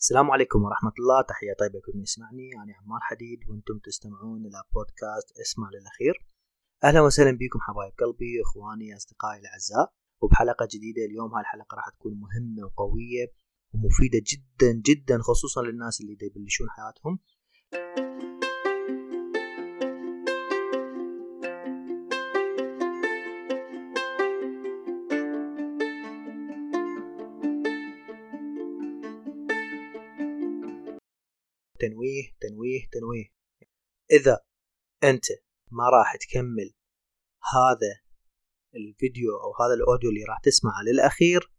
السلام عليكم ورحمة الله. تحية طيبة لكل من يسمعني. أنا عمار حديد وأنتم تستمعون إلى بودكاست اسمع للأخير. أهلا وسهلا بكم حبايب قلبي إخواني أصدقائي الأعزاء. وبحلقة جديدة اليوم هاي الحلقة راح تكون مهمة وقوية ومفيدة جدا جدا خصوصا للناس اللي يبلشون حياتهم. تنويه تنويه تنويه. إذا أنت ما راح تكمل هذا الفيديو أو هذا الأوديو اللي راح تسمعه للأخير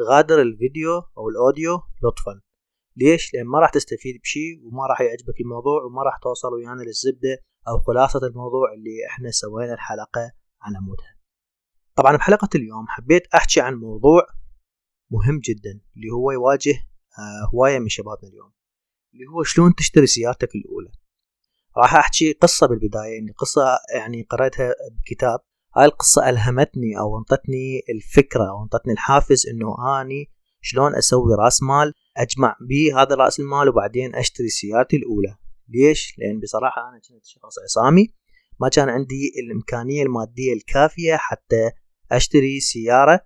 غادر الفيديو أو الأوديو لطفا. ليش؟ لأن ما راح تستفيد بشيء وما راح يعجبك الموضوع وما راح توصل ويانا للزبدة أو خلاصة الموضوع اللي إحنا سوينا الحلقة على مودها طبعا بحلقة اليوم حبيت أحكي عن موضوع مهم جدا اللي هو يواجه آه، هواية من شبابنا اليوم. اللي هو شلون تشتري سيارتك الأولى. راح أحكي قصة بالبداية يعني قصة يعني قرأتها بكتاب. هاي القصة ألهمتني أو أنطتني الفكرة أو أنطتني الحافز إنه أني شلون أسوي رأس مال أجمع به هذا رأس المال وبعدين أشتري سيارتي الأولى. ليش؟ لأن بصراحة أنا كنت شخص عصامي ما كان عندي الإمكانية المادية الكافية حتى أشتري سيارة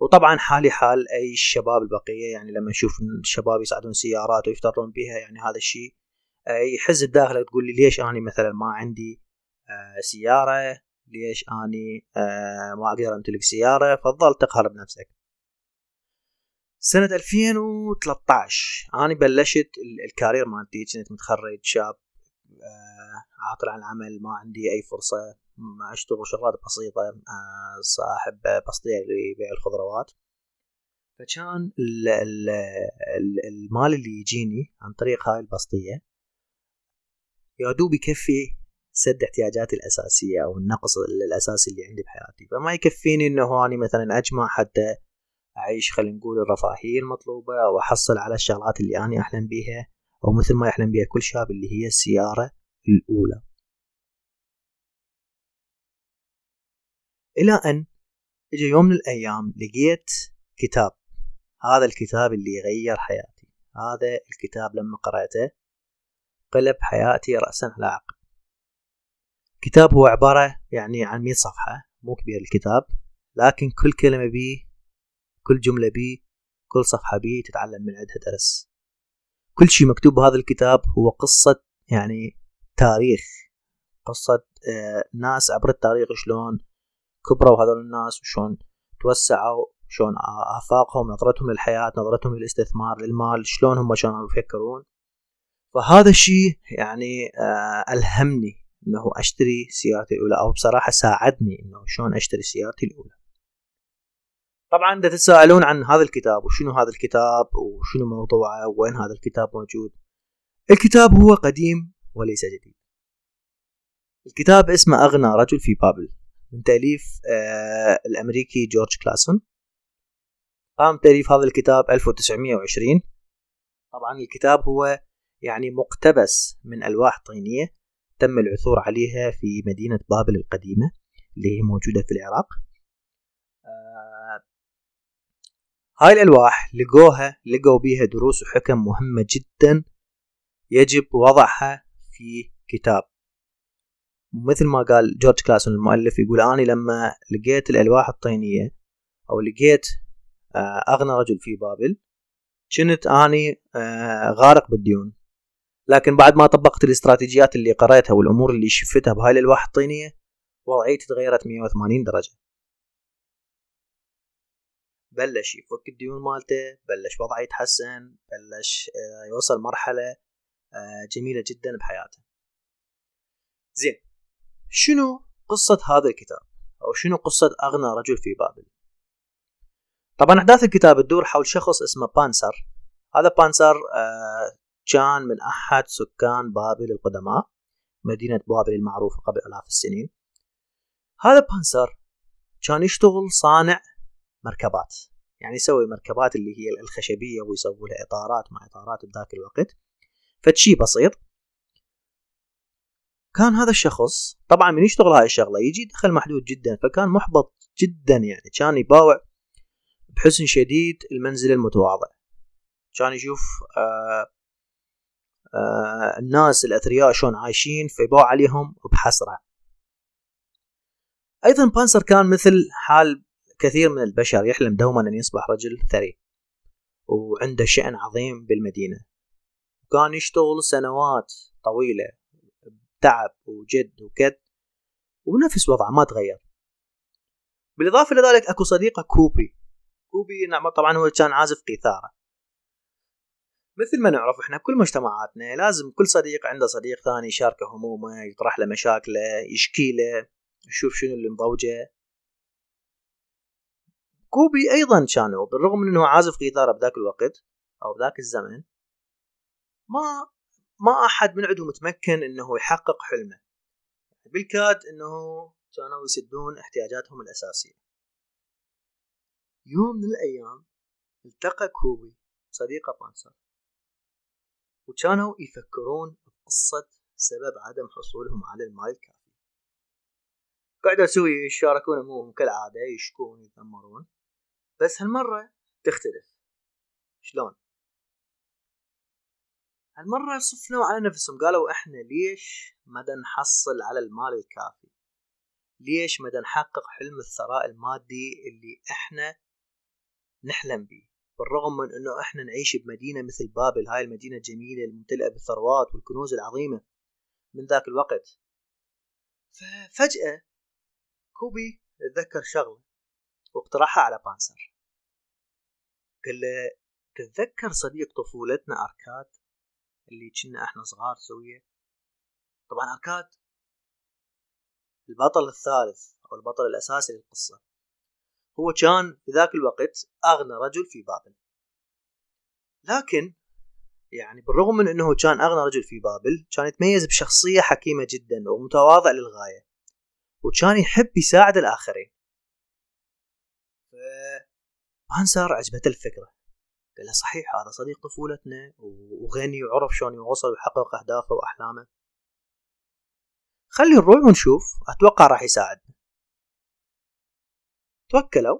وطبعا حالي حال أي الشباب البقية يعني لما نشوف الشباب يصعدون سيارات ويفترون بها يعني هذا الشيء يحز بداخله تقول لي ليش أني مثلا ما عندي آه، سيارة؟ ليش أني آه، ما أقدر أمتلك سيارة؟ فتظل تقهر بنفسك. سنة 2013 أنا بلشت الكارير مالتي كنت متخرج شاب آه، عاطل عن العمل ما عندي أي فرصة ما أشتغل شغلات بسيطة آه، صاحب بسطية لبيع الخضروات. فكان المال اللي يجيني عن طريق هاي البسطية يا دوب يكفي سد احتياجاتي الأساسية أو النقص الأساسي اللي عندي بحياتي. فما يكفيني إنه أني مثلا أجمع حتى أعيش خلينا نقول الرفاهية المطلوبة أو أحصل على الشغلات اللي أنا أحلم بيها أو مثل ما يحلم بها كل شاب اللي هي السيارة. الأولى. إلى أن إجا يوم من الأيام لقيت كتاب. هذا الكتاب اللي غير حياتي. هذا الكتاب لما قرأته قلب حياتي رأسا على عقب. كتاب هو عبارة يعني عن 100 صفحة مو كبير الكتاب لكن كل كلمة بيه كل جملة بيه كل صفحة بيه تتعلم من عندها درس. كل شيء مكتوب بهذا الكتاب هو قصة يعني تاريخ قصة آه ناس عبر التاريخ شلون كبروا هذول الناس وشون توسعوا شلون آفاقهم نظرتهم للحياة نظرتهم للاستثمار للمال شلون هم كانوا يفكرون. فهذا الشيء يعني ألهمني أنه أشتري سيارتي الأولى أو بصراحة ساعدني أنه شلون أشتري سيارتي الأولى. طبعا إذا تتساءلون عن هذا الكتاب وشنو هذا الكتاب وشنو موضوعه وين هذا الكتاب موجود الكتاب هو قديم وليس جديد. الكتاب اسمه أغنى رجل في بابل من تأليف آه الأمريكي جورج كلاسون. قام تأليف هذا الكتاب 1920 طبعا الكتاب هو يعني مقتبس من ألواح طينية تم العثور عليها في مدينة بابل القديمة اللي هي موجودة في العراق. آه هاي الألواح لقوها لقوا بيها دروس وحكم مهمة جدا يجب وضعها في كتاب. مثل ما قال جورج كلاسون المؤلف يقول أنا لما لقيت الألواح الطينية أو لقيت آه، أغنى رجل في بابل كنت أني آه، غارق بالديون. لكن بعد ما طبقت الاستراتيجيات اللي قريتها والأمور اللي شفتها بهاي الألواح الطينية وضعيتي تغيرت 180 درجة. بلش يفك الديون مالته بلش وضعه يتحسن بلش آه، يوصل مرحلة جميلة جدا بحياته. زين شنو قصة هذا الكتاب؟ أو شنو قصة أغنى رجل في بابل؟ طبعا أحداث الكتاب تدور حول شخص اسمه بانسر. هذا بانسر آه كان من أحد سكان بابل القدماء مدينة بابل المعروفة قبل آلاف السنين. هذا بانسر كان يشتغل صانع مركبات. يعني يسوي مركبات اللي هي الخشبية ويسوي لها إطارات مع إطارات بذاك الوقت. فتشي بسيط. كان هذا الشخص طبعا من يشتغل هاي الشغلة يجي دخل محدود جدا فكان محبط جدا يعني كان يباوع بحسن شديد المنزل المتواضع. كان يشوف آه آه الناس الأثرياء شلون عايشين فيباوع عليهم بحسرة. أيضا بانسر كان مثل حال كثير من البشر يحلم دوما أن يصبح رجل ثري وعنده شأن عظيم بالمدينة. وكان يشتغل سنوات طويلة بتعب وجد وكد ونفس وضعه ما تغير. بالإضافة إلى ذلك أكو صديقة كوبي. كوبي نعم طبعا هو كان عازف قيثارة. مثل ما نعرف إحنا بكل مجتمعاتنا لازم كل صديق عنده صديق ثاني يشاركه همومه يطرح له مشاكله يشكي له يشوف شنو اللي مضوجه. كوبي أيضا كانوا بالرغم من إنه عازف قيثارة بذاك الوقت أو بذاك الزمن ما ما أحد من عندهم متمكن إنه يحقق حلمه. بالكاد إنه كانوا يسدون احتياجاتهم الأساسية. يوم من الأيام التقى كوبي صديقه بانسر. وكانوا يفكرون بقصة سبب عدم حصولهم على المال الكافي. قعدوا سوية يشاركون همومهم كالعادة يشكون يتذمرون. بس هالمرة تختلف. شلون؟ هالمرة صفنوا على نفسهم قالوا إحنا ليش ما نحصل على المال الكافي؟ ليش ما نحقق حلم الثراء المادي اللي إحنا نحلم به بالرغم من إنه إحنا نعيش بمدينة مثل بابل هاي المدينة الجميلة الممتلئة بالثروات والكنوز العظيمة من ذاك الوقت. ففجأة كوبي تذكر شغلة واقترحها على بانسير. قال له تتذكر صديق طفولتنا أركاد؟ اللي كنا إحنا صغار سوية طبعا أركاد البطل الثالث أو البطل الأساسي للقصة هو كان في ذاك الوقت أغنى رجل في بابل. لكن يعني بالرغم من أنه كان أغنى رجل في بابل كان يتميز بشخصية حكيمة جدا ومتواضع للغاية وكان يحب يساعد الآخرين. بانسر عجبته الفكرة. قال له صحيح هذا صديق طفولتنا وغني وعرف شلون يوصل ويحقق أهدافه وأحلامه. خلي نروح ونشوف أتوقع راح يساعدنا توكلوا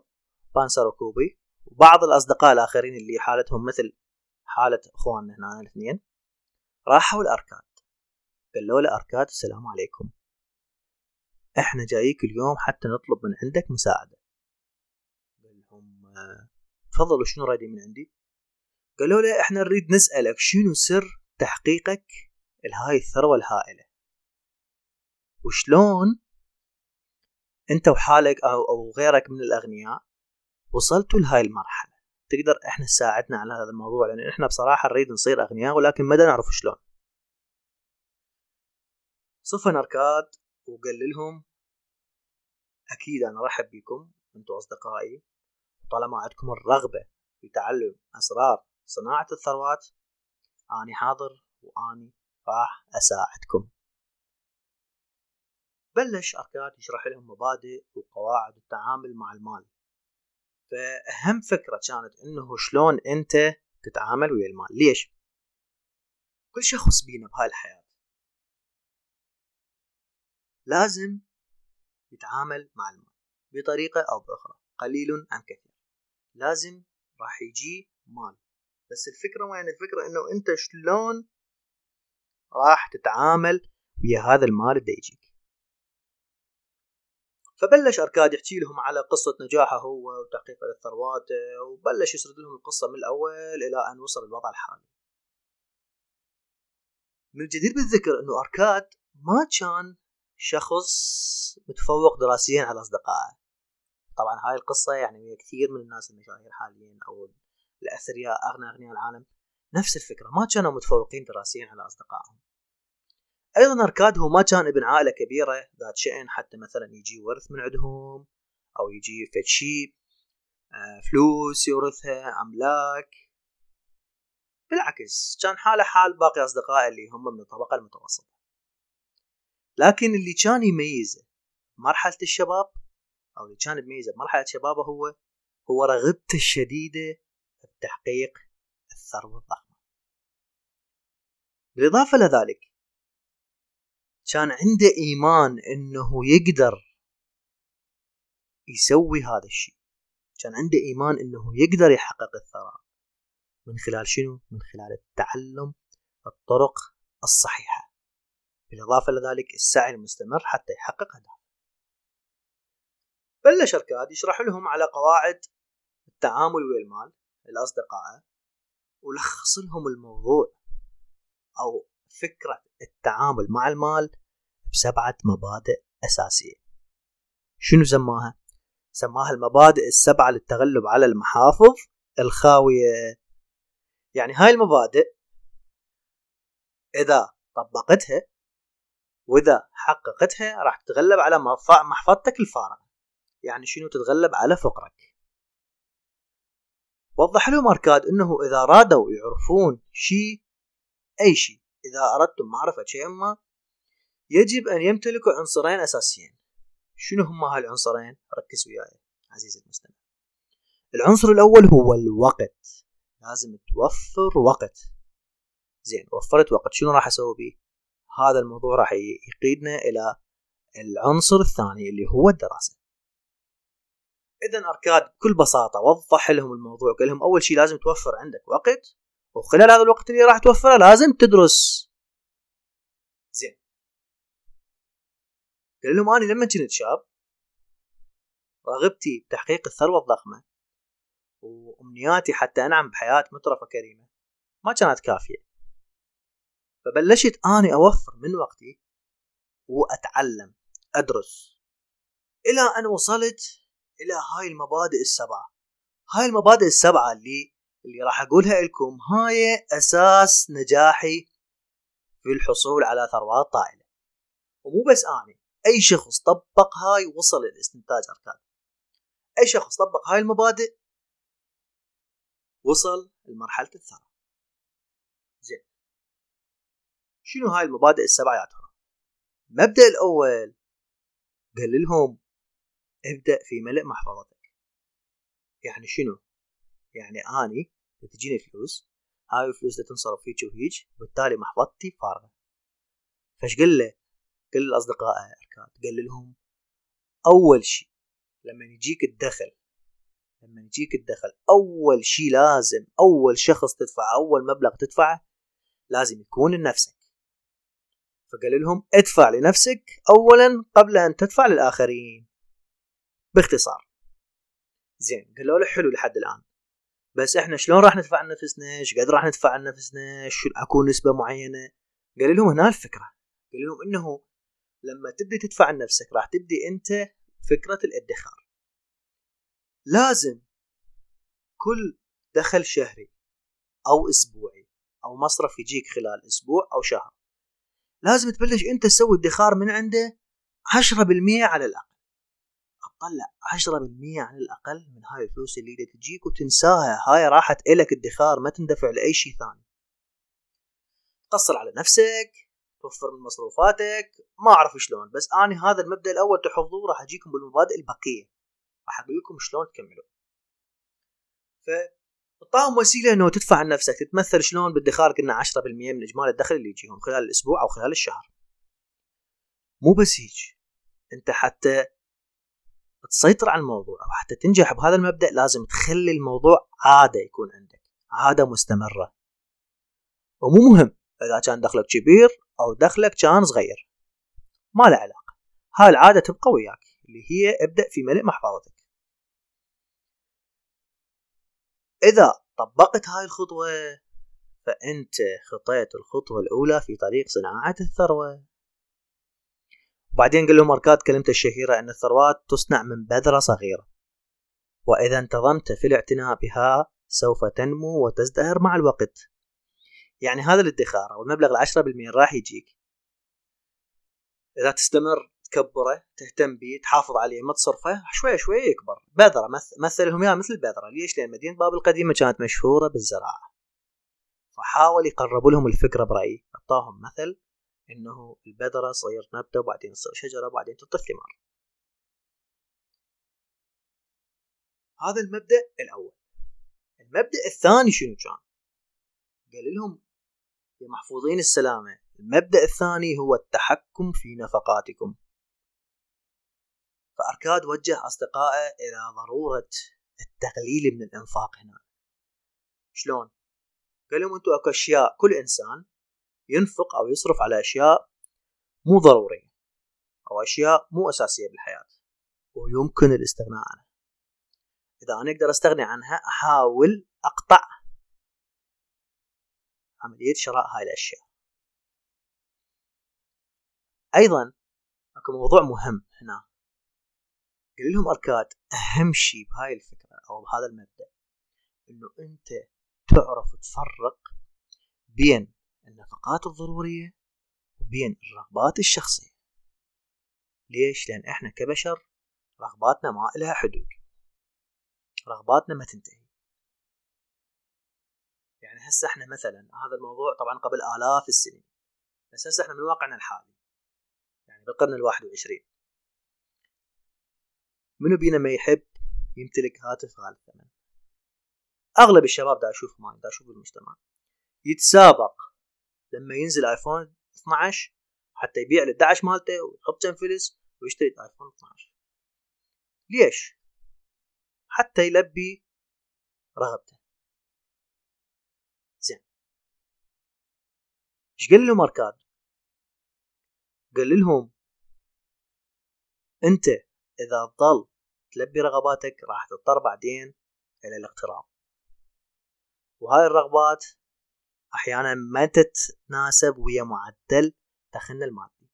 بانسر وكوبي وبعض الأصدقاء الآخرين اللي حالتهم مثل حالة إخواننا هنا الاثنين راحوا لأركاد قالوا له أركاد السلام عليكم. إحنا جايك اليوم حتى نطلب من عندك مساعدة. قال لهم تفضلوا شنو رايدين من عندي؟ قالوا له إحنا نريد نسألك شنو سر تحقيقك لهاي الثروة الهائلة؟ وشلون أنت وحالك أو أو غيرك من الأغنياء وصلتوا لهاي المرحلة؟ تقدر إحنا تساعدنا على هذا الموضوع؟ لأن إحنا بصراحة نريد نصير أغنياء ولكن ما نعرف شلون. صفن اركاد وقال لهم أكيد أنا رحب بكم أنتم أصدقائي وطالما عندكم الرغبة في تعلم أسرار صناعة الثروات. آني حاضر وآني راح أساعدكم. بلش أركاد يشرح لهم مبادئ وقواعد التعامل مع المال. فأهم فكرة كانت إنه شلون أنت تتعامل ويا المال. ليش؟ كل شخص بينا بهاي الحياة لازم يتعامل مع المال بطريقة أو بأخرى. قليل أم كثير. لازم راح يجي مال. بس الفكرة وين؟ الفكرة إنه أنت شلون راح تتعامل ويا هذا المال اللي يجيك. فبلش أركاد يحكي لهم على قصة نجاحه هو وتحقيقه للثروات وبلش يسرد لهم القصة من الأول إلى أن وصل الوضع الحالي. من الجدير بالذكر إنه أركاد ما كان شخص متفوق دراسيا على أصدقائه. طبعا هاي القصة يعني كثير من الناس المشاهير حاليا أو الأثرياء أغنى أغنياء العالم. نفس الفكرة ما كانوا متفوقين دراسيا على أصدقائهم. أيضا أركاد هو ما كان ابن عائلة كبيرة ذات شأن حتى مثلا يجي ورث من عندهم أو يجي فد شيء آه، فلوس يورثها أملاك. بالعكس كان حاله حال باقي أصدقائه اللي هم من الطبقة المتوسطة. لكن اللي كان يميزه مرحله الشباب أو اللي كان يميزه بمرحلة شبابه هو هو رغبته الشديدة بتحقيق الثروة الضخمة. بالإضافة لذلك كان عنده إيمان إنه يقدر يسوي هذا الشيء. كان عنده إيمان إنه يقدر يحقق الثراء. من خلال شنو؟ من خلال التعلم الطرق الصحيحة. بالإضافة إلى ذلك السعي المستمر حتى يحقق هدفه بلش أركاد يشرح لهم على قواعد التعامل ويا المال. الأصدقاء ولخص لهم الموضوع أو فكرة التعامل مع المال بسبعة مبادئ أساسية. شنو سماها؟ سماها المبادئ السبعة للتغلب على المحافظ الخاوية. يعني هاي المبادئ إذا طبقتها وإذا حققتها راح تتغلب على محفظتك الفارغة. يعني شنو تتغلب على فقرك. وضح لهم أركاد أنه إذا أرادوا يعرفون شيء أي شيء إذا أردتم معرفة شيء ما يجب أن يمتلكوا عنصرين أساسيين. شنو هما هالعنصرين؟ ركز وياي عزيزي المستمع. العنصر الأول هو الوقت. لازم توفر وقت. زين وفرت وقت. شنو راح أسوي بيه؟ هذا الموضوع راح يقيدنا إلى العنصر الثاني اللي هو الدراسة. إذا أركاد بكل بساطة وضح لهم الموضوع قال لهم أول شيء لازم توفر عندك وقت وخلال هذا الوقت اللي راح توفره لازم تدرس. زين. قال لهم أنا لما كنت شاب رغبتي بتحقيق الثروة الضخمة وأمنياتي حتى أنعم بحياة مترفة كريمة ما كانت كافية. فبلشت أني أوفر من وقتي وأتعلم أدرس. إلى أن وصلت إلى هاي المبادئ السبعة. هاي المبادئ السبعة اللي اللي راح أقولها لكم هاي أساس نجاحي في الحصول على ثروات طائلة. ومو بس أني أي شخص طبق هاي وصل للاستنتاج أركان. أي شخص طبق هاي المبادئ وصل لمرحلة الثراء زين. شنو هاي المبادئ السبعة يا ترى؟ المبدأ الأول قال لهم ابدأ في ملء محفظتك. يعني شنو؟ يعني أني تجيني فلوس هاي الفلوس تنصرف فيك وهيج وبالتالي محفظتي فارغة. فايش قال له؟ قال لأصدقائه أركاد قال لهم أول شيء لما يجيك الدخل لما يجيك الدخل أول شيء لازم أول شخص تدفع أول مبلغ تدفعه لازم يكون لنفسك. فقال لهم ادفع لنفسك أولا قبل أن تدفع للآخرين. باختصار. زين قالوا له حلو لحد الآن. بس إحنا شلون راح ندفع عن نفسنا؟ إيش قد راح ندفع عن نفسنا؟ شو أكون نسبة معينة؟ قال لهم هنا الفكرة. قال لهم إنه لما تبدي تدفع عن نفسك راح تبدي أنت فكرة الادخار. لازم كل دخل شهري أو أسبوعي أو مصرف يجيك خلال أسبوع أو شهر لازم تبلش أنت تسوي ادخار من عنده 10% على الأقل. تطلع 10% على الأقل من هاي الفلوس اللي تجيك وتنساها هاي راحت إلك ادخار ما تندفع لأي شيء ثاني. تقصر على نفسك توفر من مصروفاتك ما أعرف شلون بس أنا هذا المبدأ الأول تحفظوه راح أجيكم بالمبادئ البقية. راح أقول لكم شلون تكملوا. ف تعطاهم وسيلة إنه تدفع عن نفسك تتمثل شلون بالادخار قلنا 10% من إجمالي الدخل اللي يجيهم خلال الأسبوع أو خلال الشهر. مو بس هيك. أنت حتى تسيطر على الموضوع أو حتى تنجح بهذا المبدأ لازم تخلي الموضوع عاده يكون عندك عاده مستمرة. ومو مهم إذا كان دخلك كبير أو دخلك كان صغير ما له علاقة. هاي العادة تبقى وياك اللي هي ابدأ في ملء محفظتك. إذا طبقت هاي الخطوة فأنت خطيت الخطوة الأولى في طريق صناعة الثروة. وبعدين قال لهم أركاد كلمته الشهيرة أن الثروات تصنع من بذرة صغيرة. وإذا انتظمت في الاعتناء بها سوف تنمو وتزدهر مع الوقت. يعني هذا الادخار أو المبلغ العشرة بالمئة راح يجيك. إذا تستمر تكبره تهتم به تحافظ عليه ما تصرفه شوي شوي يكبر. بذرة مثلهم يا مثل بذرة. ليش؟ لأن مدينة باب القديمة كانت مشهورة بالزراعة. فحاول يقربوا لهم الفكرة برأيي. أعطاهم مثل إنه البذره تصير نبتة وبعدين تصير شجرة وبعدين تعطي ثمار. هذا المبدأ الأول. المبدأ الثاني شنو كان؟ قال لهم يا محفوظين السلامة المبدأ الثاني هو التحكم في نفقاتكم. فأركاد وجه أصدقائه إلى ضرورة التقليل من الإنفاق هنا. شلون؟ قال لهم أنتم أكو أشياء كل إنسان ينفق أو يصرف على أشياء مو ضرورية أو أشياء مو أساسية بالحياة ويمكن الاستغناء عنها. إذا أنا أقدر أستغني عنها أحاول أقطع عملية شراء هاي الأشياء. أيضا أكو موضوع مهم هنا. قال لهم أركاد أهم شيء بهاي الفكرة أو بهذا المبدأ إنه أنت تعرف تفرق بين النفقات الضرورية وبين الرغبات الشخصية. ليش؟ لأن إحنا كبشر رغباتنا ما لها حدود. رغباتنا ما تنتهي. يعني هسه إحنا مثلا هذا الموضوع طبعا قبل آلاف السنين بس هسه إحنا من واقعنا الحالي يعني بالقرن الواحد وعشرين. منو بينا ما يحب يمتلك هاتف غالي الثمن أغلب الشباب دا أشوف ما دا أشوف بالمجتمع. يتسابق لما ينزل آيفون 12 حتى يبيع ال 11 مالته ويحط كم فلس ويشتري آيفون 12 ليش؟ حتى يلبي رغبته زين إيش قال لهم أركاد؟ قال لهم أنت إذا تظل تلبي رغباتك راح تضطر بعدين إلى الاقتراض وهاي الرغبات أحيانا ما تتناسب ويا معدل دخلنا المادي.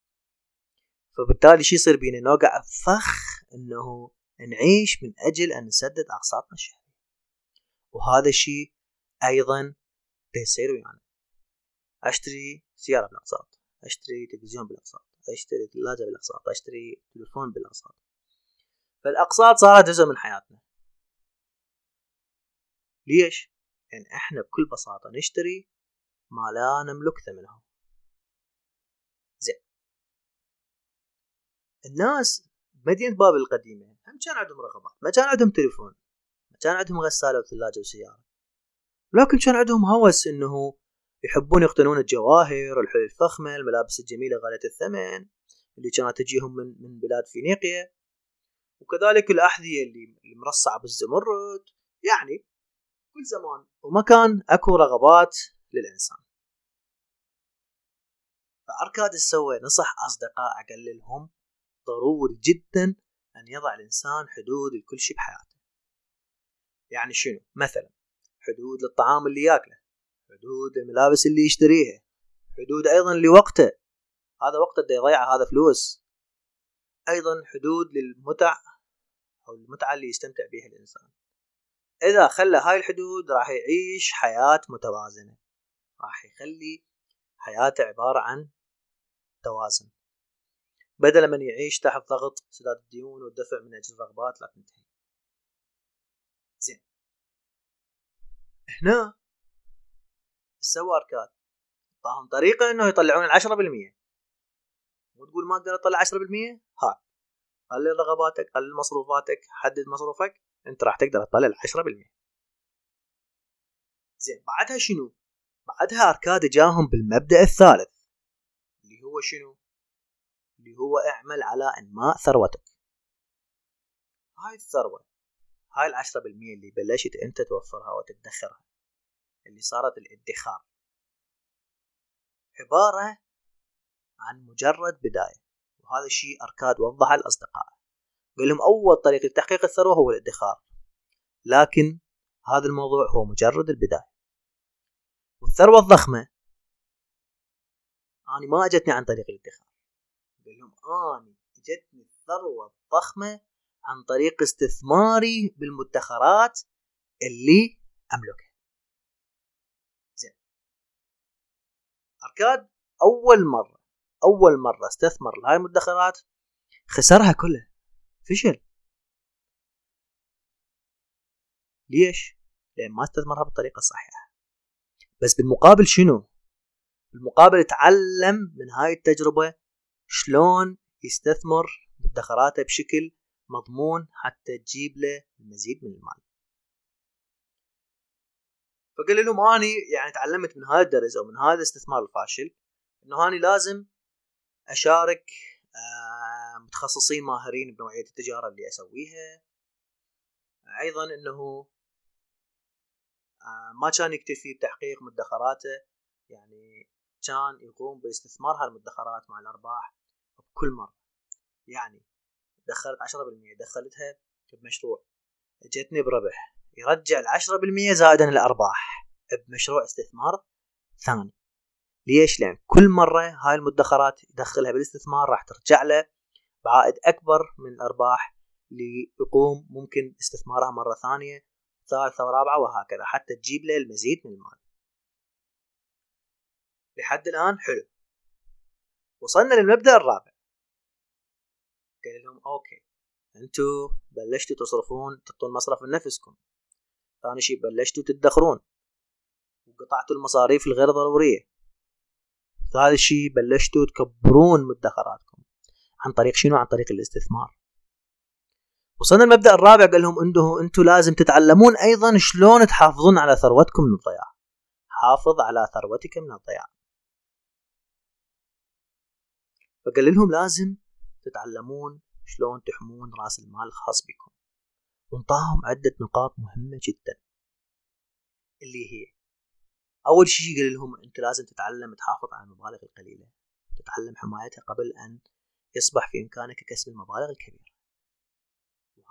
فبالتالي شو يصير بينا؟ نوقع فخ إنه نعيش من أجل أن نسدد أقساطنا الشهرية. وهذا الشيء أيضا يصير ويانا. أشتري سيارة بالأقساط أشتري تلفزيون بالأقساط أشتري ثلاجة بالأقساط أشتري تليفون بالأقساط. فالأقساط صارت جزء من حياتنا. ليش؟ لأن يعني إحنا بكل بساطة نشتري ما لا نملك ثمنه زين. الناس بمدينة بابل القديمة هم كان عندهم رغبات ما كان عندهم تليفون ما كان عندهم غسالة وثلاجة وسيارة لكن كان عندهم هوس إنه يحبون يقتنون الجواهر الحلي الفخمة الملابس الجميلة غالية الثمن اللي كانت تجيهم من من بلاد فينيقيا. وكذلك الأحذية اللي مرصعة بالزمرد يعني كل زمان. ومكان أكو رغبات للإنسان. فأركاد سوى نصح أصدقاء قال لهم ضروري جدا أن يضع الإنسان حدود لكل شيء بحياته. يعني شنو؟ مثلا حدود للطعام اللي ياكله حدود الملابس اللي يشتريها حدود أيضا لوقته. هذا وقته اللي يضيعه هذا فلوس. أيضا حدود للمتع أو المتعة اللي يستمتع بها الإنسان. إذا خلى هاي الحدود راح يعيش حياة متوازنة. راح يخلي حياته عبارة عن توازن. بدل من يعيش تحت ضغط سداد الديون والدفع من أجل الرغبات لا تنتهي. زين. هنا سوى أركاد. طاهم طريقة إنه يطلعون العشرة بالمية. وتقول ما أقدر أطلع عشرة بالمية؟ ها. قلل رغباتك قلل مصروفاتك حدد مصروفك. أنت راح تقدر تطلع العشرة بالمية. زين. بعدها شنو؟ بعدها أركاد جاهم بالمبدأ الثالث اللي هو شنو؟ اللي هو اعمل على انماء ثروتك. هاي الثروة هاي العشرة بالمية اللي بلشت أنت توفرها وتدخرها اللي صارت الادخار. عبارة عن مجرد بداية وهذا الشيء أركاد وضحه لأصدقائه قال لهم أول طريق لتحقيق الثروة هو الادخار لكن هذا الموضوع هو مجرد البداية. والثروة الضخمة. أنا ما أجتني عن طريق الادخار. قال لهم آني أجتني الثروة الضخمة عن طريق استثماري بالمدخرات اللي أملكها. زين. أركاد أول مرة أول مرة استثمر لهاي المدخرات خسرها كلها. فشل. ليش؟ لأن ما استثمرها بالطريقة الصحيحة. بس بالمقابل شنو؟ بالمقابل تعلم من هاي التجربة شلون يستثمر مدخراته بشكل مضمون حتى تجيب له المزيد من المال فقال لهم اني يعني تعلمت من هذا الدرس أو من هذا الاستثمار الفاشل إنه اني لازم أشارك آه، متخصصين ماهرين بنوعية التجارة اللي أسويها أيضا إنه ما كان يكتفي بتحقيق مدخراته. يعني كان يقوم باستثمار هالمدخرات مع الأرباح بكل مرة. يعني دخلت 10% دخلتها بمشروع. جتني بربح. يرجع ال 10% زائدا الأرباح بمشروع استثمار ثاني. ليش؟ لأن كل مرة هاي المدخرات يدخلها بالاستثمار راح ترجع له بعائد أكبر من الأرباح اللي يقوم ممكن استثمارها مرة ثانية. ثالثه ورابعه وهكذا حتى تجيب له المزيد من المال. لحد الآن حلو. وصلنا للمبدأ الرابع. قال لهم أوكي أنتوا بلشتوا تصرفون تعطون مصرف لنفسكم. ثاني شيء بلشتوا تدخرون وقطعتوا المصاريف الغير ضرورية. ثالث شيء بلشتوا تكبرون مدخراتكم عن طريق شنو؟ عن طريق الاستثمار. وصلنا المبدا الرابع قال لهم انه أنتم لازم تتعلمون أيضا شلون تحافظون على ثروتكم من الضياع. حافظ على ثروتك من الضياع. فقال لهم لازم تتعلمون شلون تحمون رأس المال الخاص بكم. وانطاهم عدة نقاط مهمة جدا. اللي هي أول شيء قال لهم أنت لازم تتعلم تحافظ على المبالغ القليلة. تتعلم حمايتها قبل أن يصبح في إمكانك كسب المبالغ الكبيرة.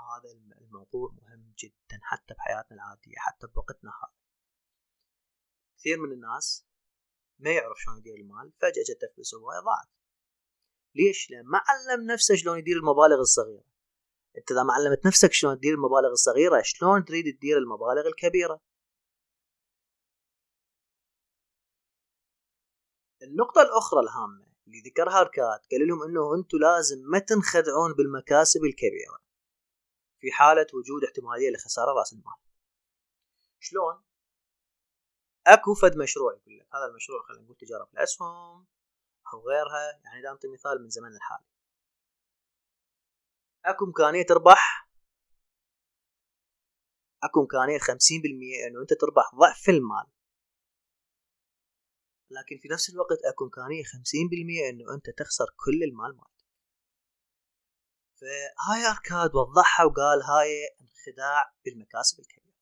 وهذا الموضوع مهم جدا حتى بحياتنا العادية حتى بوقتنا هذا. كثير من الناس ما يعرف شلون يدير المال فجأة جت فلوس هواية ضاعت. ليش؟ لأن ما علم نفسه شلون يدير المبالغ الصغيرة. أنت إذا ما علمت نفسك شلون تدير المبالغ الصغيرة شلون تريد تدير المبالغ الكبيرة؟ النقطة الأخرى الهامة اللي ذكرها ركات قال لهم إنه أنتم لازم ما تنخدعون بالمكاسب الكبيرة. في حالة وجود احتمالية لخسارة رأس المال. شلون؟ أكو فد مشروع يقول لك هذا المشروع خلينا نقول تجارة بالأسهم أو غيرها يعني إذا أنطي مثال من زمن الحالي. أكو إمكانية تربح أكو إمكانية 50% إنه أنت تربح ضعف المال. لكن في نفس الوقت أكو إمكانية 50% إنه أنت تخسر كل المال مالك. فهاي أركاد وضحها وقال هاي انخداع بالمكاسب الكبيرة.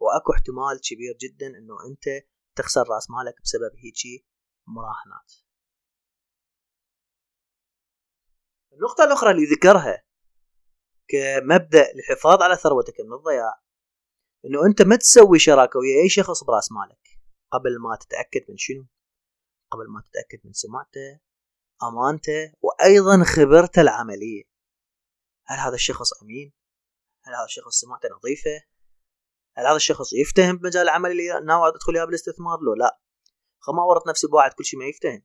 وأكو احتمال كبير جدا إنه أنت تخسر رأس مالك بسبب هيجي مراهنات. النقطة الأخرى اللي ذكرها كمبدأ للحفاظ على ثروتك من الضياع إنه أنت ما تسوي شراكة ويا أي شخص برأس مالك قبل ما تتأكد من شنو؟ قبل ما تتأكد من سمعته أمانته وأيضا خبرته العملية. هل هذا الشخص أمين؟ هل هذا الشخص سمعته نظيفة؟ هل هذا الشخص يفتهم بمجال العمل اللي ناوي أدخل إياه بالاستثمار؟ لو لا فما ورط نفسي بواحد كل شيء ما يفتهم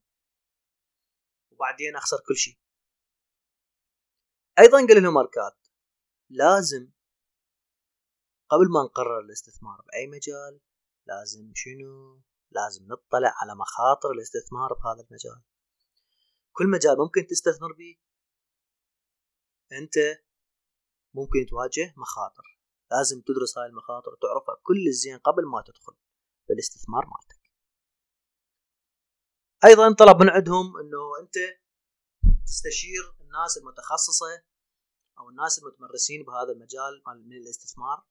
وبعدين أخسر كل شيء أيضا قال لهم اركاد لازم قبل ما نقرر الاستثمار بأي مجال لازم شنو لازم نطلع على مخاطر الاستثمار بهذا المجال كل مجال ممكن تستثمر به أنت ممكن تواجه مخاطر. لازم تدرس هاي المخاطر وتعرفها كل الزين قبل ما تدخل بالاستثمار مالتك. أيضا طلب من عندهم إنه أنت تستشير الناس المتخصصة أو الناس المتمرسين بهذا المجال من الاستثمار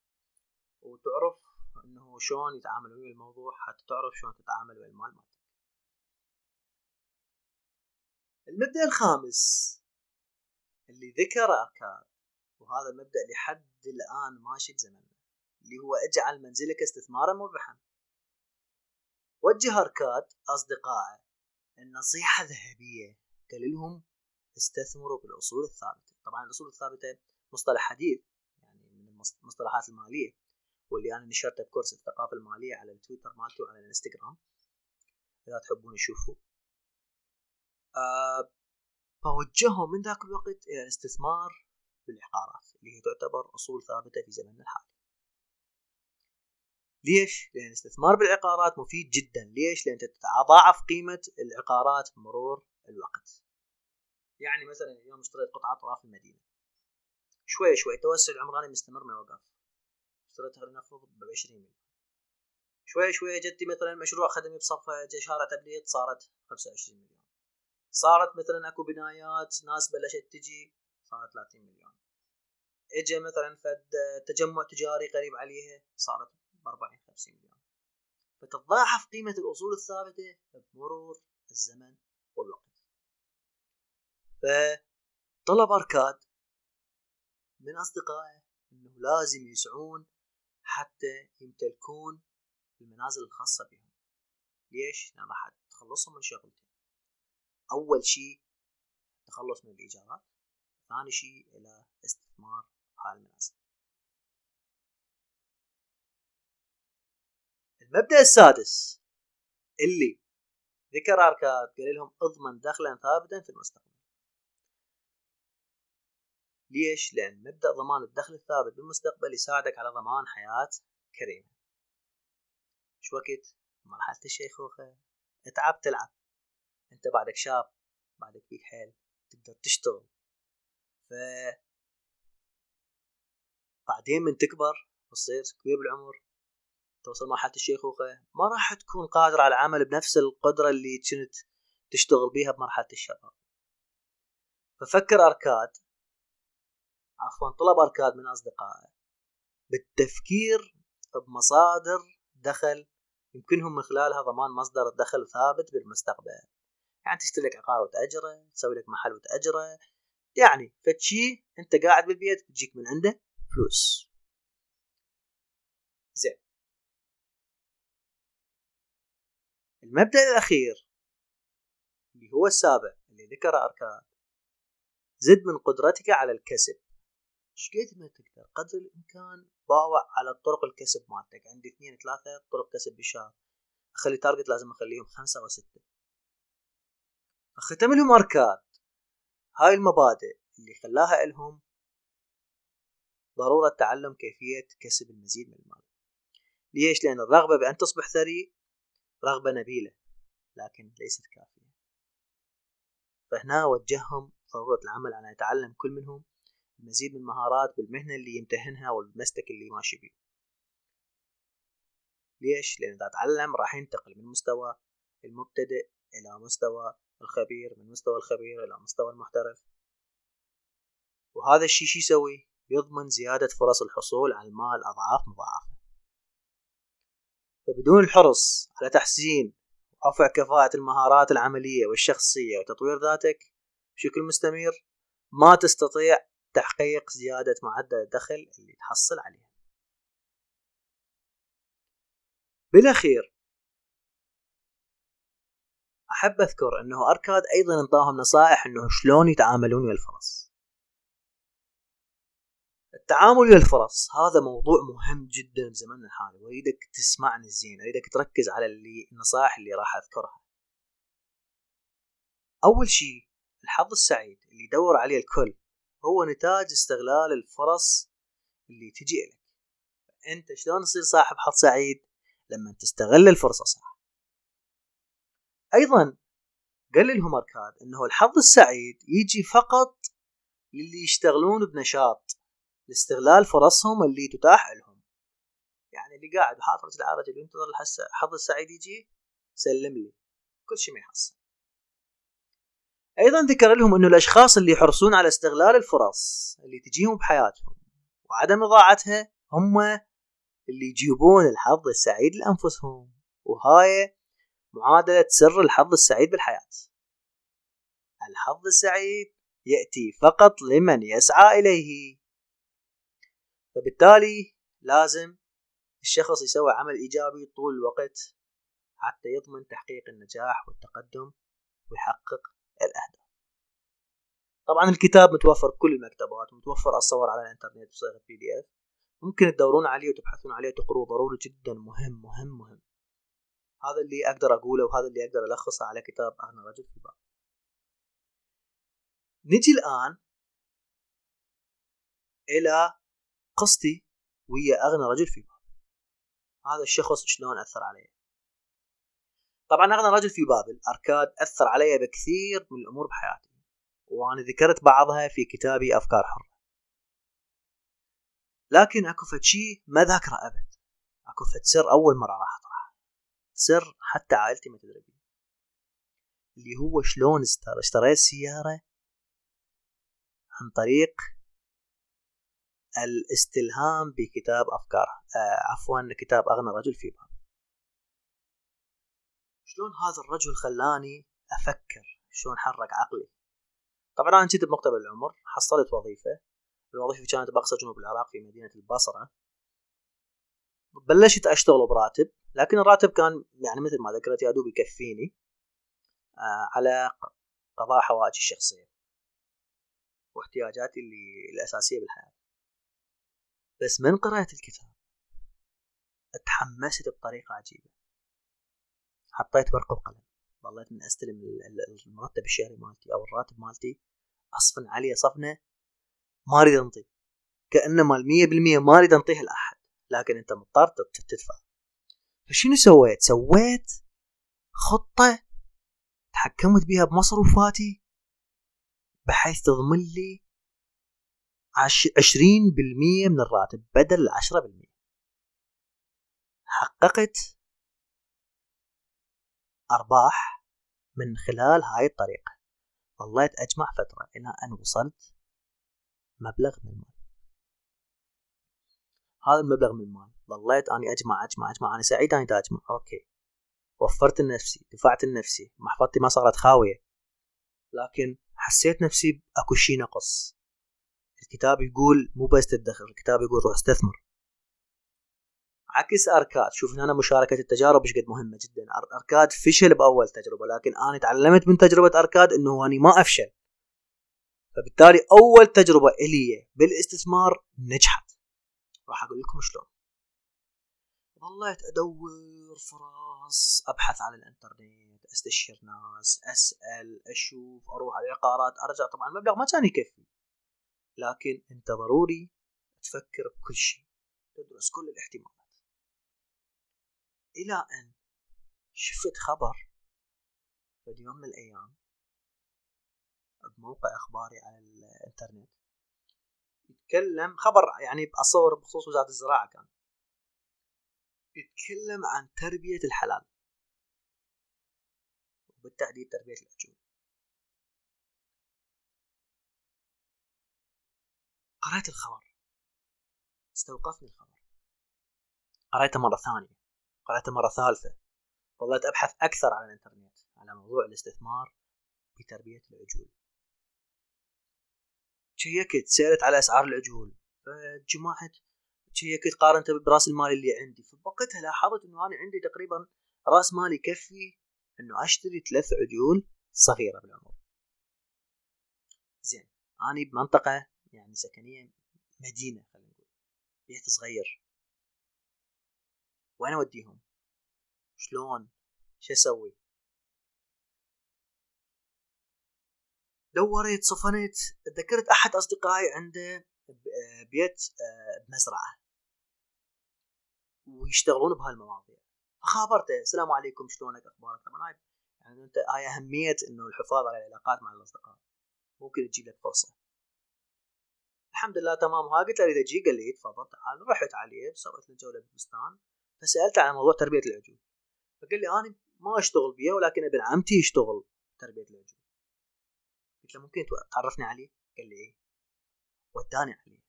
وتعرف إنه شلون يتعاملوا ويا الموضوع حتى تعرف شلون تتعامل ويا المال مالتك. المبدأ الخامس اللي ذكر أركان وهذا المبدأ لحد الآن ماشي بزمننا اللي هو اجعل منزلك استثمارا مربحا. وجه أركاد أصدقائه النصيحة ذهبية قال لهم استثمروا بالأصول الثابتة. طبعا الأصول الثابتة مصطلح حديث يعني من المصطلحات المالية. واللي أنا نشرته بكورس الثقافة المالية على التويتر مالته وعلى الإنستغرام إذا تحبون تشوفوا آه فوجههم من ذاك الوقت إلى الاستثمار بالعقارات اللي هي تعتبر أصول ثابتة في زمننا الحالي. ليش؟ لأن الاستثمار بالعقارات مفيد جدا. ليش؟ لأن تتضاعف قيمة العقارات بمرور الوقت. يعني مثلا اليوم اشتريت قطعة طراف المدينة. شوي شوي التوسع العمراني مستمر ما يوقف اشتريتها لنفرض ب 20 مليون. شوي شوي جتي مثلا مشروع خدمي بصفة شارع تبليط صارت 25 مليون. صارت مثلا اكو بنايات ناس بلشت تجي صارت 30 مليون. اجى مثلا فد تجمع تجاري قريب عليها صارت ب 40 50 مليون. فتتضاعف قيمة الأصول الثابتة بمرور الزمن والوقت. فطلب أركاد من أصدقائه أنه لازم يسعون حتى يمتلكون المنازل الخاصة بهم. ليش؟ لأن راح تخلصهم من شغلتين. أول شيء التخلص من الإيجارات ثاني شيء إلى استثمار هاي المنازل. المبدأ السادس اللي ذكر أركاد قال لهم اضمن دخلا ثابتا في المستقبل. ليش؟ لأن مبدأ ضمان الدخل الثابت بالمستقبل يساعدك على ضمان حياة كريمة. شو وقت؟ مرحلة الشيخوخة. اتعب تلعب انت بعدك شاب بعدك فيك حيل تقدر تشتغل. ف بعدين من تكبر وتصير كبير بالعمر توصل مرحلة الشيخوخة ما راح تكون قادر على العمل بنفس القدرة اللي كنت تشتغل بيها بمرحلة الشباب. ففكر أركاد عفوا طلب أركاد من أصدقائه بالتفكير بمصادر دخل يمكنهم من خلالها ضمان مصدر دخل ثابت بالمستقبل. يعني تشتري لك عقار وتأجره تسوي لك محل وتأجره. يعني فتشي أنت قاعد بالبيت بتجيك من عنده فلوس. زين. المبدأ الأخير اللي هو السابع اللي ذكره أركان. زد من قدرتك على الكسب. شقد ما تقدر؟ قدر الإمكان باوع على طرق الكسب مالتك. عندي اثنين ثلاثة طرق كسب بالشهر أخلي target لازم أخليهم خمسة وستة. فختم لهم أركاد هاي المبادئ اللي خلاها إلهم ضرورة تعلم كيفية كسب المزيد من المال ليش؟ لأن الرغبة بأن تصبح ثري رغبة نبيلة لكن ليست كافية فهنا وجههم ضرورة العمل على يتعلم كل منهم المزيد من المهارات بالمهنة اللي يمتهنها والمسلك اللي ماشي بيه ليش؟ لأن إذا تعلم راح ينتقل من مستوى المبتدئ إلى مستوى الخبير من مستوى الخبير إلى مستوى المحترف. وهذا الشيء شو يسوي؟ يضمن زيادة فرص الحصول على المال أضعاف مضاعفة. فبدون الحرص على تحسين ورفع كفاءة المهارات العملية والشخصية وتطوير ذاتك بشكل مستمر ما تستطيع تحقيق زيادة معدل الدخل اللي تحصل عليه. بالأخير أحب أذكر أنه أركاد أيضا انطاهم نصائح أنه شلون يتعاملون ويا الفرص التعامل ويا الفرص هذا موضوع مهم جدا بزمننا الحالي وأريدك تسمعني زين أريدك تركز على اللي النصائح اللي راح أذكرها. أول شيء الحظ السعيد اللي يدور عليه الكل هو نتاج استغلال الفرص اللي تجي لك أنت شلون تصير صاحب حظ سعيد لما تستغل الفرصة صح؟ أيضا قال لهم اركاد إنه الحظ السعيد يجي فقط للي يشتغلون بنشاط لاستغلال فرصهم اللي تتاح لهم. يعني اللي قاعد وحاط رجل على رجل ينتظر الحظ السعيد يجي سلم لي. كل شيء ما يحصل. أيضا ذكر لهم إنه الأشخاص اللي يحرصون على استغلال الفرص اللي تجيهم بحياتهم وعدم إضاعتها هم اللي يجيبون الحظ السعيد لأنفسهم. وهاي معادلة سر الحظ السعيد بالحياة. الحظ السعيد يأتي فقط لمن يسعى إليه. فبالتالي لازم الشخص يسوي عمل إيجابي طول الوقت حتى يضمن تحقيق النجاح والتقدم ويحقق الأهداف. طبعا الكتاب متوفر بكل المكتبات ومتوفر الصور على الإنترنت بصيغة بي دي اف ممكن تدورون عليه وتبحثون عليه تقروه ضروري جدا مهم مهم مهم. هذا اللي أقدر أقوله وهذا اللي أقدر ألخصه على كتاب اغنى رجل في الباب نجي الآن إلى قصتي ويا اغنى رجل في بابل هذا الشخص شلون أثر علي؟ طبعا اغنى رجل في بابل اركاد أثر علي بكثير من الأمور بحياتي وأنا ذكرت بعضها في كتابي أفكار حرة. لكن أكو فد شيء ما ذاكره أبد. أكو فد سر أول مرة راح سر حتى عائلتي ما تدري بيه. اللي هو شلون اشتريت سيارة عن طريق الاستلهام بكتاب افكار آه عفوا كتاب أغنى رجل في باب شلون هذا الرجل خلاني أفكر شلون حرك عقلي؟ طبعا أنا كنت بمقتبل العمر حصلت وظيفة. الوظيفة كانت بأقصى جنوب العراق في مدينة البصرة. بلشت أشتغل براتب لكن الراتب كان يعني مثل ما ذكرت يا دوب يكفيني آه على قضاء حوائجي الشخصية واحتياجاتي اللي الأساسية بالحياة. بس من قرأت الكتاب اتحمست بطريقة عجيبة. حطيت ورقة وقلم ظليت من أستلم المرتب الشهري مالتي أو الراتب مالتي أصفن عليه صفنة ما أريد انطي كأنه مال مية بالمية ما أريد أنطيه لأحد. لكن انت مضطر تدفع. فشنو سويت؟ سويت خطة تحكمت بها بمصروفاتي بحيث تضمن لي عشرين بالمية من الراتب بدل العشرة بالمية. حققت أرباح من خلال هاي الطريقة. ظليت أجمع فترة إلى أن وصلت مبلغ من المال. هذا المبلغ من المال ظليت أني أجمع أجمع أجمع. أنا سعيد أني أجمع أوكي. وفرت لنفسي دفعت لنفسي. محفظتي ما صارت خاوية. لكن حسيت نفسي اكو شيء نقص. الكتاب يقول مو بس تدخر الكتاب يقول روح استثمر. عكس أركاد. شوف هنا مشاركة التجارب إيش قد مهمة جدا. أركاد فشل بأول تجربة لكن أنا تعلمت من تجربة أركاد إنه أني ما أفشل. فبالتالي أول تجربة إلي بالاستثمار نجحت. راح أقول لكم شلون. ظليت أدور فرص أبحث على الإنترنت أستشير ناس أسأل أشوف أروح على العقارات أرجع. طبعا المبلغ ما كان يكفي. لكن أنت ضروري تفكر بكل شيء تدرس كل الاحتمالات. إلى أن شفت خبر في يوم من الأيام بموقع إخباري على الإنترنت. يتكلم خبر يعني اصور بخصوص وزارة الزراعة كان. يتكلم عن تربية الحلال. وبالتحديد تربية العجول قرأت الخبر. استوقفني الخبر. قرأته مرة ثانية. قرأته مرة ثالثة. ظلت أبحث أكثر على الإنترنت على موضوع الاستثمار بتربية العجول check ت سألت على أسعار العجول فجمعت check ت قارنت براس المال اللي عندي. فبوقتها لاحظت إنه أنا عندي تقريبا راس مال يكفي إنه أشتري ثلاث عجول صغيرة بالعمر. زين اني بمنطقة يعني سكنية مدينة خلينا نقول. بيت صغير. وين أوديهم؟ شلون؟ شو أسوي؟ دورت صفنت تذكرت أحد أصدقائي عنده بيت آه، بمزرعة. ويشتغلون بهالمواضيع فخابرته السلام عليكم شلونك أخبارك؟ طبعا يعني أنت هاي أهمية إنه الحفاظ على العلاقات مع الأصدقاء. ممكن تجيب لك فرصة. الحمد لله تمام. ها قلت له اريد أجي قال لي تفضل تعال. رحت عليه سويت له جولة بالبستان. فسألته عن موضوع تربية العجول. فقال لي أنا ما أشتغل بيه ولكن ابن عمتي يشتغل تربية العجول. قلت له ممكن تعرفني عليه قال لي إيه. وداني عليه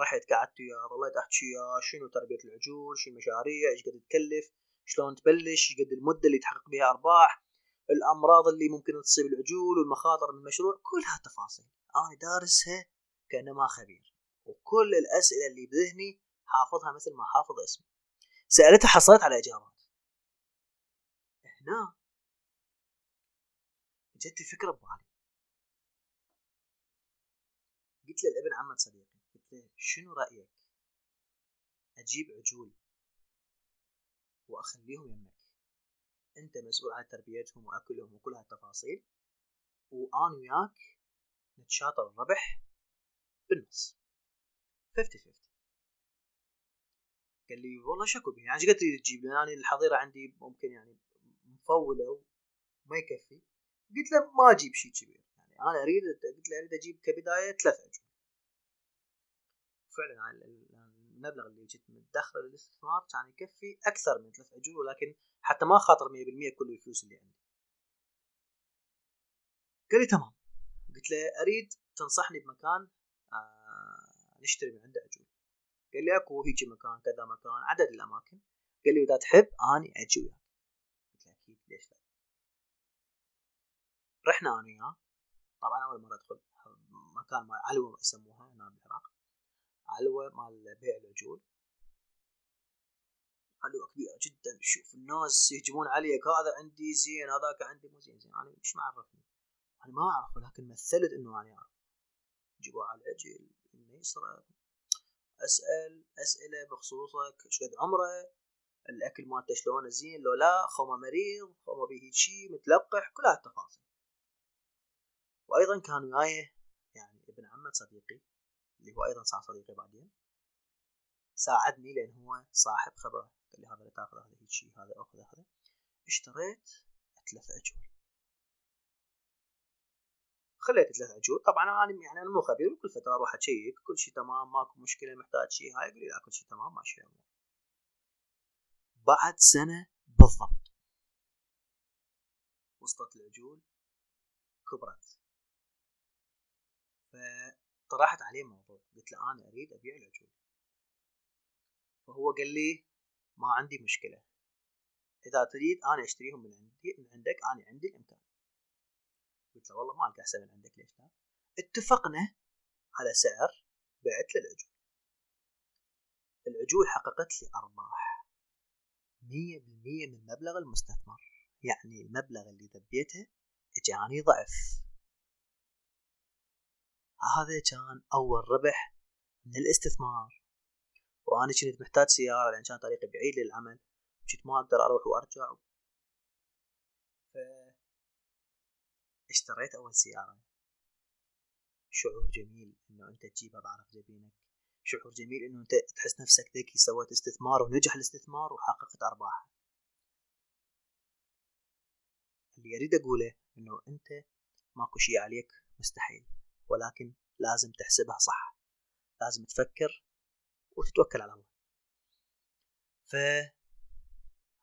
رحت قعدت وياه ظليت احكي وياه شنو تربية العجول شنو المشاريع إيش قد تكلف شلون تبلش قد المدة اللي تحقق بها أرباح الأمراض اللي ممكن تصيب العجول والمخاطر من المشروع كل هالتفاصيل أنا دارسها كانما خبير. وكل الأسئلة اللي بذهني حافظها مثل ما حافظ اسمي. سالته حصلت على إجابات. هنا جت فكرة ببالي. قلت له لابن عمة صديقي. قلت له شنو رأيك؟ أجيب عجول وأخليهم يمك. أنت مسؤول عن تربيتهم وأكلهم وكل هالتفاصيل وأنا وياك نتشاطر الربح بالنص. 50 50 قال لي والله شكو به يعني إيش تريد تجيب؟ لي يعني الحظيرة عندي ممكن يعني مفولة وما يكفي. قلت له ما أجيب شيء كبير أنا أريد قلت له أريد أجيب كبداية ثلاث عجول. فعلا المبلغ اللي جيت مدخره للاستثمار كان يكفي أكثر من ثلاث عجول ولكن حتى ما خاطر 100% كل الفلوس اللي عندي. قال لي تمام. قلت له أريد تنصحني بمكان آه نشتري من عنده عجول. قال لي أكو هيجي مكان كذا مكان عدد الأماكن. قال لي إذا تحب أني أجي وياك. قلت له أكيد ليش لا؟ رحنا أنا وياه. طبعا أول مرة أدخل مكان مال علوه يسموها هنا بالعراق. علوه مال بيع العجول. علوه كبيرة جدا. شوف الناس يهجمون عليك. هذا عندي زين هذاك عندي مو زين. زين أنا مش معرفني أنا ما اعرف ولكن مثلت إنه أنا اعرف جيبوا على العجل إنه يسرق أسأل أسئلة بخصوصك. إيش قد عمره؟ الأكل مالته شلونه زين؟ لو لا خومه مريض خومه به شيء متلقح كل هالتفاصيل. وأيضا كان وياي يعني ابن عمة صديقي. اللي هو أيضا صار صديقي بعدين ساعدني لأن هو صاحب خبرة قال لي هذا اللي تاخذ هذا هيك شيء هذا اخذ هذا. اشتريت ثلاث عجول خليت ثلاث عجول طبعا أنا يعني أنا مو خبير كل فترة أروح أشيك كل شيء تمام ماكو مشكلة محتاج شيء هاي يقول لي لا كل شيء تمام ماشي الأمور بعد سنة بالضبط وصلت العجول كبرت. فطرحت عليه موضوع. قلت له أنا أريد أبيع العجول. فهو قال لي ما عندي مشكلة. إذا تريد أنا أشتريهم من عندي من عندك أنا عندي الإمكان. قلت له والله ما ألقى احسن من عندك ليش لا؟ اتفقنا على سعر بعت له العجول. العجول حققت لي أرباح مية بالمية من مبلغ المستثمر. يعني المبلغ اللي ذبيته إجاني ضعف. هذا كان أول ربح من الاستثمار وأنا كنت محتاج سيارة لأن كان طريقي بعيد للعمل. كنت ما أقدر أروح وأرجع. اشتريت أول سيارة. شعور جميل إنه أنت تجيبها بعرق جبينك شعور جميل إنه أنت تحس نفسك ذكي سويت استثمار ونجح الاستثمار وحققت ارباح اللي أريد أقوله إنه أنت ماكو شيء عليك مستحيل. ولكن لازم تحسبها صح. لازم تفكر وتتوكل على الله. ف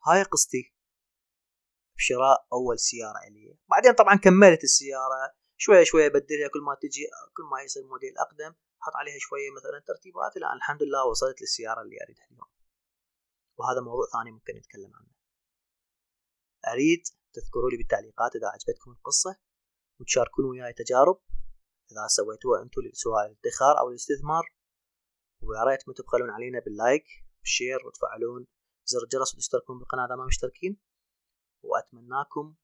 هاي قصتي بشراء أول سيارة إلي. بعدين طبعا كملت السيارة. شوية شوية بدلها. كل ما تجي كل ما يصير موديل أقدم حط عليها شوية مثلا ترتيبات. إلى الحمد لله وصلت للسيارة اللي أريدها اليوم. وهذا موضوع ثاني ممكن نتكلم عنه. أريد تذكروا لي بالتعليقات إذا عجبتكم القصة وتشاركون وياي تجارب. إذا سويتوها أنتم سواء الادخار أو الاستثمار. ويا ريت ما تبخلون علينا بال like وال share وتفعلون زر الجرس وتشتركون بالقناة إذا ما مشتركين. وأتمناكم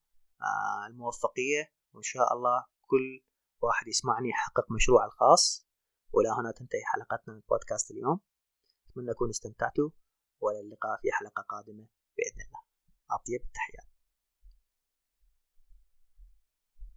آه، الموفقية وإن شاء الله كل واحد يسمعني يحقق مشروعه الخاص. وإلى هنا تنتهي حلقتنا من بودكاست اليوم. أتمنى تكونوا استمتعتوا وإلى اللقاء في حلقة قادمة بإذن الله. أطيب التحيات.